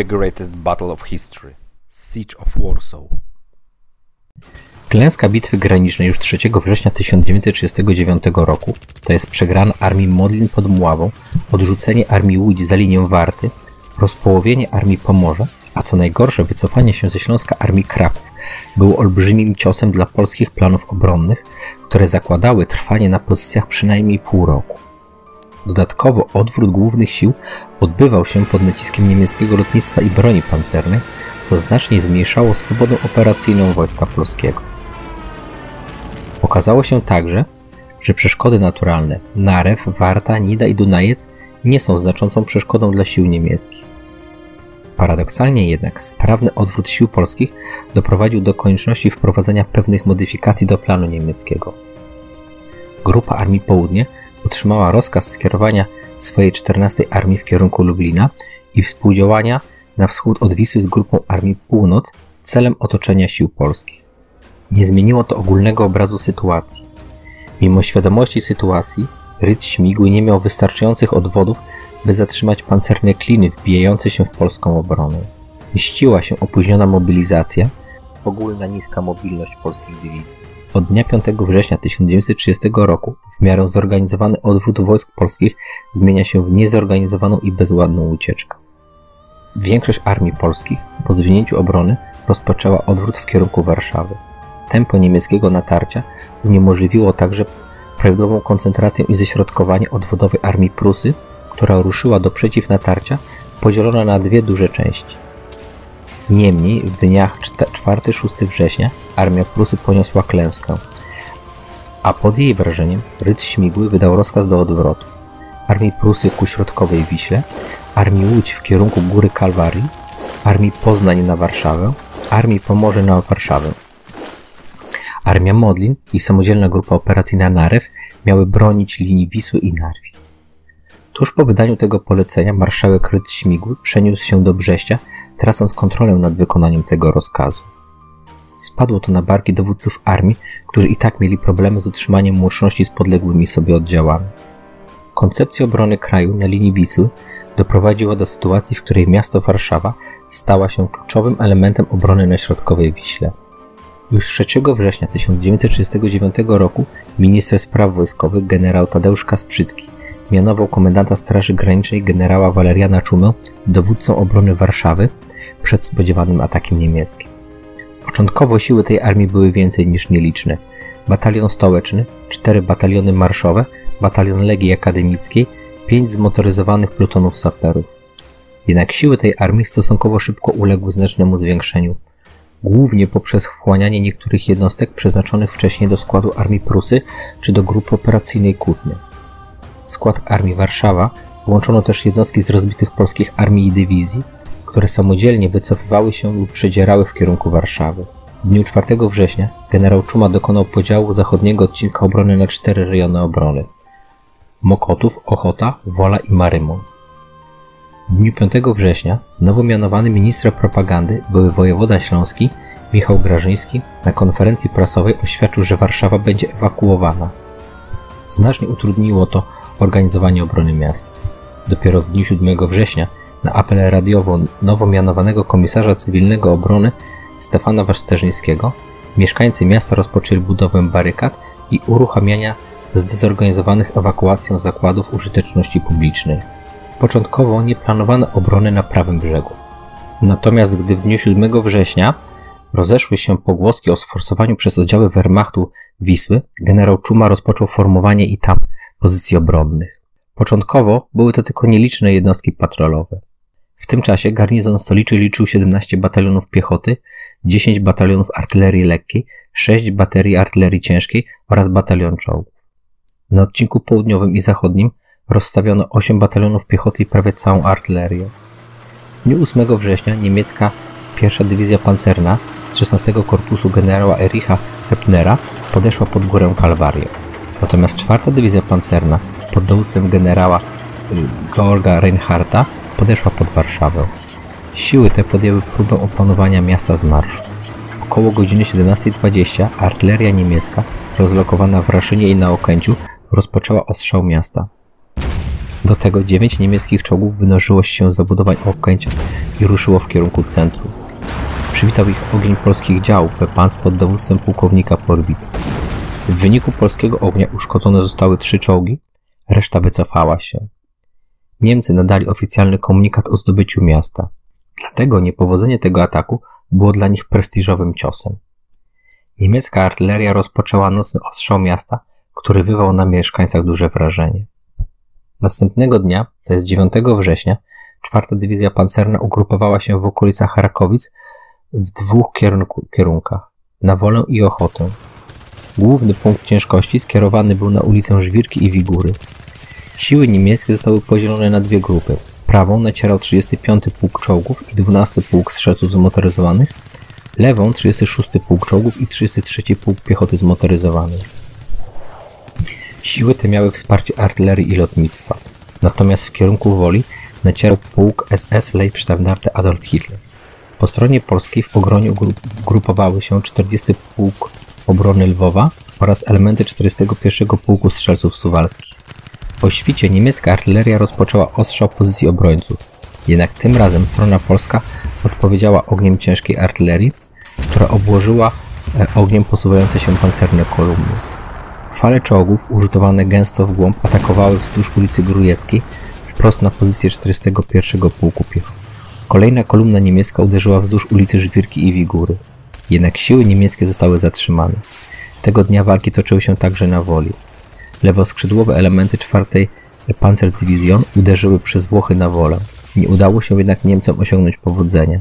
the greatest battle of history Siege of Warsaw. Klęska bitwy granicznej już 3 września 1939 roku, to jest przegrana armii Modlin pod Mławą, odrzucenie armii Łódź za linię Warty, rozpołowienie armii Pomorza, a co najgorsze wycofanie się ze Śląska armii Kraków było olbrzymim ciosem dla polskich planów obronnych, które zakładały trwanie na pozycjach przynajmniej pół roku. Dodatkowo odwrót głównych sił odbywał się pod naciskiem niemieckiego lotnictwa i broni pancernej, co znacznie zmniejszało swobodę operacyjną wojska polskiego. Okazało się także, że przeszkody naturalne Narew, Warta, Nida i Dunajec nie są znaczącą przeszkodą dla sił niemieckich. Paradoksalnie jednak sprawny odwrót sił polskich doprowadził do konieczności wprowadzenia pewnych modyfikacji do planu niemieckiego. Grupa Armii Południe otrzymała rozkaz skierowania swojej 14 Armii w kierunku Lublina i współdziałania na wschód od Wisły z grupą Armii Północ celem otoczenia sił polskich. Nie zmieniło to ogólnego obrazu sytuacji. Mimo świadomości sytuacji, Rydz Śmigły nie miał wystarczających odwodów, by zatrzymać pancerne kliny wbijające się w polską obronę. Mściła się opóźniona mobilizacja, ogólna niska mobilność polskich dywizji. Od dnia 5 września 1930 roku w miarę zorganizowany odwrót wojsk polskich zmienia się w niezorganizowaną i bezładną ucieczkę. Większość armii polskich po zwinięciu obrony rozpoczęła odwrót w kierunku Warszawy. Tempo niemieckiego natarcia uniemożliwiło także prawidłową koncentrację i ześrodkowanie odwodowej armii Prusy, która ruszyła do przeciwnatarcia podzielona na dwie duże części. Niemniej w dniach 4-6 września armia Prusy poniosła klęskę, a pod jej wrażeniem Rydz Śmigły wydał rozkaz do odwrotu. Armii Prusy ku środkowej Wiśle, Armii Łódź w kierunku Góry Kalwarii, Armii Poznań na Warszawę, Armii Pomorze na Warszawę. Armia Modlin i samodzielna grupa operacyjna Narew miały bronić linii Wisły i Narwi. Tuż po wydaniu tego polecenia marszałek Rydz Śmigły przeniósł się do Brześcia, tracąc kontrolę nad wykonaniem tego rozkazu. Spadło to na barki dowódców armii, którzy i tak mieli problemy z utrzymaniem łączności z podległymi sobie oddziałami. Koncepcja obrony kraju na linii Wisły doprowadziła do sytuacji, w której miasto Warszawa stała się kluczowym elementem obrony na środkowej Wiśle. Już 3 września 1939 roku minister spraw wojskowych generał Tadeusz Kasprzycki mianował komendanta Straży Granicznej generała Waleriana Czumę dowódcą obrony Warszawy przed spodziewanym atakiem niemieckim. Początkowo siły tej armii były więcej niż nieliczne. Batalion stołeczny, cztery bataliony marszowe, batalion Legii Akademickiej, pięć zmotoryzowanych plutonów saperów. Jednak siły tej armii stosunkowo szybko uległy znacznemu zwiększeniu. Głównie poprzez wchłanianie niektórych jednostek przeznaczonych wcześniej do składu Armii Prusy czy do grupy operacyjnej Kutny skład Armii Warszawa włączono też jednostki z rozbitych polskich armii i dywizji, które samodzielnie wycofywały się lub przedzierały w kierunku Warszawy. W dniu 4 września generał Czuma dokonał podziału zachodniego odcinka obrony na cztery rejony obrony. Mokotów, Ochota, Wola i Marymont. W dniu 5 września nowo mianowany minister propagandy, były wojewoda śląski, Michał Grażyński, na konferencji prasowej oświadczył, że Warszawa będzie ewakuowana. Znacznie utrudniło to organizowanie obrony miasta. Dopiero w dniu 7 września na apel radiowo nowo mianowanego komisarza cywilnego obrony Stefana Waszterzyńskiego mieszkańcy miasta rozpoczęli budowę barykad i uruchamiania zdezorganizowanych ewakuacją zakładów użyteczności publicznej. Początkowo nie planowano obrony na prawym brzegu. Natomiast gdy w dniu 7 września rozeszły się pogłoski o sforsowaniu przez oddziały Wehrmachtu Wisły, generał Czuma rozpoczął formowanie i tam pozycji obronnych. Początkowo były to tylko nieliczne jednostki patrolowe. W tym czasie garnizon stoliczy liczył 17 batalionów piechoty, 10 batalionów artylerii lekkiej, 6 baterii artylerii ciężkiej oraz batalion czołgów. Na odcinku południowym i zachodnim rozstawiono 8 batalionów piechoty i prawie całą artylerię. W dniu 8 września niemiecka pierwsza dywizja pancerna z 16 korpusu generała Ericha Hepnera podeszła pod górę Kalwarię. Natomiast czwarta dywizja pancerna pod dowództwem generała y, Georga Reinhardta podeszła pod Warszawę. Siły te podjęły próbę opanowania miasta z marszu. Około godziny 17.20 artyleria niemiecka rozlokowana w Raszynie i na Okęciu rozpoczęła ostrzał miasta. Do tego dziewięć niemieckich czołgów wynożyło się z zabudowań Okęcia i ruszyło w kierunku centrum. Przywitał ich ogień polskich działów Pepans pod dowództwem pułkownika Porbita. W wyniku polskiego ognia uszkodzone zostały trzy czołgi, reszta wycofała się. Niemcy nadali oficjalny komunikat o zdobyciu miasta. Dlatego niepowodzenie tego ataku było dla nich prestiżowym ciosem. Niemiecka artyleria rozpoczęła nocny ostrzał miasta, który wywołał na mieszkańcach duże wrażenie. Następnego dnia, to jest 9 września, czwarta dywizja pancerna ugrupowała się w okolicach Rakowic w dwóch kierunku, kierunkach na wolę i ochotę. Główny punkt ciężkości skierowany był na ulicę Żwirki i Wigury. Siły niemieckie zostały podzielone na dwie grupy. Prawą nacierał 35 Pułk Czołgów i 12 Pułk Strzelców Zmotoryzowanych, lewą 36 Pułk Czołgów i 33 Pułk Piechoty Zmotoryzowanej. Siły te miały wsparcie artylerii i lotnictwa. Natomiast w kierunku woli nacierał pułk SS Leibstandarte Adolf Hitler. Po stronie polskiej w Ogroniu grupowały się 40 Pułk Obrony Lwowa oraz elementy 41 Pułku Strzelców Suwalskich. Po świcie niemiecka artyleria rozpoczęła ostrzał pozycji obrońców. Jednak tym razem strona polska odpowiedziała ogniem ciężkiej artylerii, która obłożyła e, ogniem posuwające się pancerne kolumny. Fale czołgów, użytowane gęsto w głąb, atakowały wzdłuż ulicy Grujeckiej, wprost na pozycję 41 Pułku Piechoty. Kolejna kolumna niemiecka uderzyła wzdłuż ulicy Żwirki i Wigury. Jednak siły niemieckie zostały zatrzymane. Tego dnia walki toczyły się także na Woli. Lewoskrzydłowe elementy czwartej Panzerdivision uderzyły przez Włochy na Wolę. Nie udało się jednak Niemcom osiągnąć powodzenia.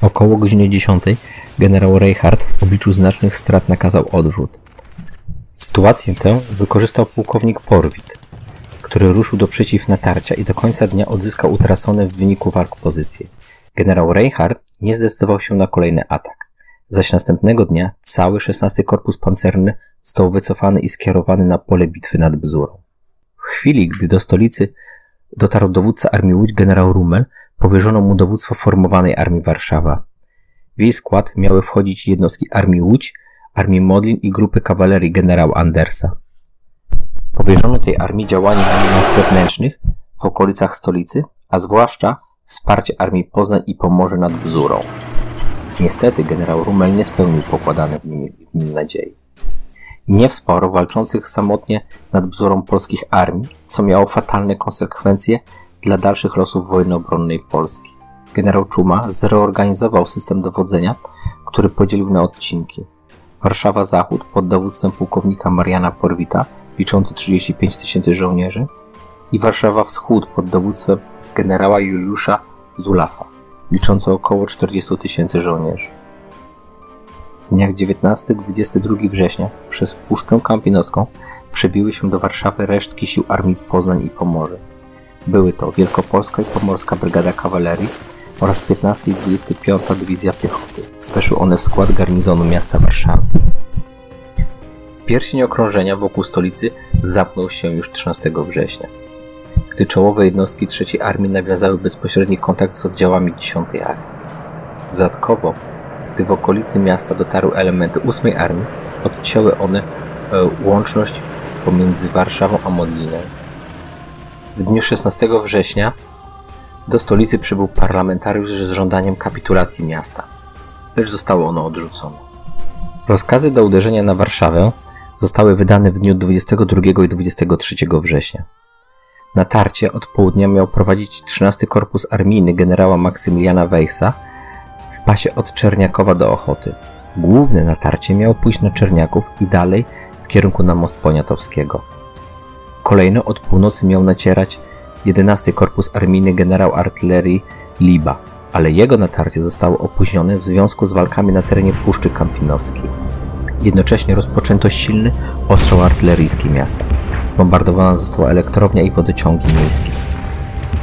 Około godziny 10 generał Reinhardt w obliczu znacznych strat nakazał odwrót. Sytuację tę wykorzystał pułkownik Porwit, który ruszył do przeciw natarcia i do końca dnia odzyskał utracone w wyniku walk pozycje. Generał Reinhardt nie zdecydował się na kolejny atak, zaś następnego dnia cały 16 Korpus Pancerny został wycofany i skierowany na pole bitwy nad Bzurą. W chwili, gdy do stolicy dotarł dowódca Armii Łódź generał Rummel, powierzono mu dowództwo formowanej Armii Warszawa. W jej skład miały wchodzić jednostki Armii Łódź, Armii Modlin i grupy kawalerii generała Andersa. Powierzono tej armii działanie na liniach wewnętrznych w okolicach stolicy, a zwłaszcza wsparcie armii Poznań i Pomorze nad Bzurą. Niestety generał Rumel nie spełnił pokładane w nim, w nim nadziei. Nie wsparł walczących samotnie nad Bzurą polskich armii, co miało fatalne konsekwencje dla dalszych losów wojny obronnej Polski. Generał Czuma zreorganizował system dowodzenia, który podzielił na odcinki. Warszawa Zachód pod dowództwem pułkownika Mariana Porwita, liczący 35 tysięcy żołnierzy, i Warszawa Wschód pod dowództwem generała Juliusza Zulafa, liczący około 40 tysięcy żołnierzy. W dniach 19-22 września przez Puszczę Kampinowską przebiły się do Warszawy resztki sił Armii Poznań i Pomorze. Były to Wielkopolska i Pomorska Brygada Kawalerii oraz 15 i 25 Dywizja Piechoty. Weszły one w skład garnizonu miasta Warszawy. Pierścień okrążenia wokół stolicy zamknął się już 13 września, gdy czołowe jednostki III Armii nawiązały bezpośredni kontakt z oddziałami 10 Armii. Dodatkowo, gdy w okolicy miasta dotarły elementy 8 Armii, odcięły one e, łączność pomiędzy Warszawą a Modlinem. W dniu 16 września do stolicy przybył parlamentariusz z żądaniem kapitulacji miasta, lecz zostało ono odrzucone. Rozkazy do uderzenia na Warszawę zostały wydane w dniu 22 i 23 września. Natarcie od południa miał prowadzić 13 Korpus Armijny generała Maksymiliana Wejsa w pasie od Czerniakowa do Ochoty. Główne natarcie miało pójść na Czerniaków i dalej w kierunku na most Poniatowskiego. Kolejno od północy miał nacierać 11 Korpus Armijny generał artylerii Liba, ale jego natarcie zostało opóźnione w związku z walkami na terenie Puszczy Kampinowskiej. Jednocześnie rozpoczęto silny ostrzał artyleryjski miasta. Zbombardowana została elektrownia i wodociągi miejskie.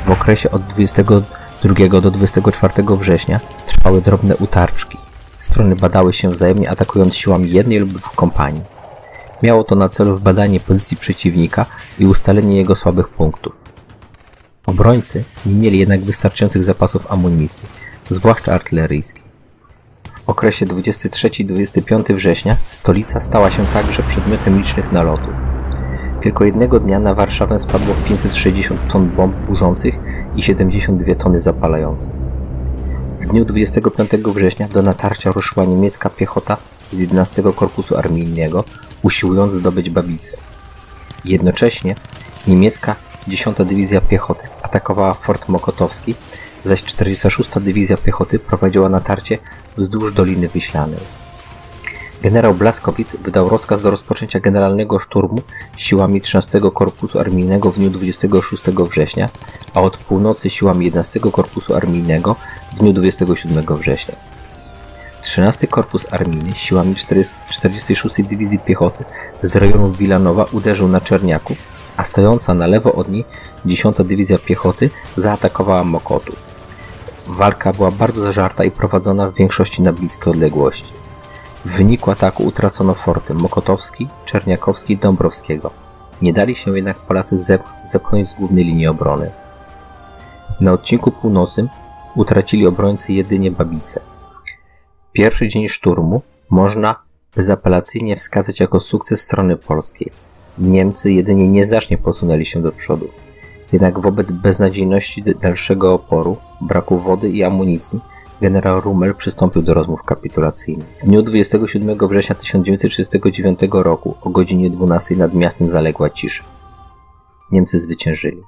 W okresie od 22 do 24 września trwały drobne utarczki. Strony badały się wzajemnie atakując siłami jednej lub dwóch kompanii. Miało to na celu wbadanie pozycji przeciwnika i ustalenie jego słabych punktów. Obrońcy nie mieli jednak wystarczających zapasów amunicji, zwłaszcza artyleryjskiej. Okresie 23-25 września stolica stała się także przedmiotem licznych nalotów. Tylko jednego dnia na Warszawę spadło 560 ton bomb burzących i 72 tony zapalających. W dniu 25 września do natarcia ruszyła niemiecka piechota z 11 Korpusu Armijnego, usiłując zdobyć Babicę. Jednocześnie niemiecka 10 Dywizja Piechoty atakowała Fort Mokotowski, zaś 46 Dywizja Piechoty prowadziła natarcie wzdłuż Doliny Wiślanej. Generał Blaskowic wydał rozkaz do rozpoczęcia generalnego szturmu siłami 13 Korpusu Armijnego w dniu 26 września, a od północy siłami 11 Korpusu Armijnego w dniu 27 września. 13 Korpus Armijny siłami 46 Dywizji Piechoty z rejonów Wilanowa uderzył na Czerniaków, a stojąca na lewo od niej 10 Dywizja Piechoty zaatakowała Mokotów. Walka była bardzo zażarta i prowadzona w większości na bliskie odległości. W wyniku ataku utracono forty Mokotowski, Czerniakowski i Dąbrowskiego. Nie dali się jednak Polacy zep- zepchnąć z głównej linii obrony. Na odcinku północnym utracili obrońcy jedynie Babice. Pierwszy dzień szturmu można bezapelacyjnie wskazać jako sukces strony polskiej. Niemcy jedynie nieznacznie posunęli się do przodu. Jednak wobec beznadziejności dalszego oporu, braku wody i amunicji, generał Rummel przystąpił do rozmów kapitulacyjnych. W dniu 27 września 1939 roku o godzinie 12 nad miastem zaległa cisza. Niemcy zwyciężyli.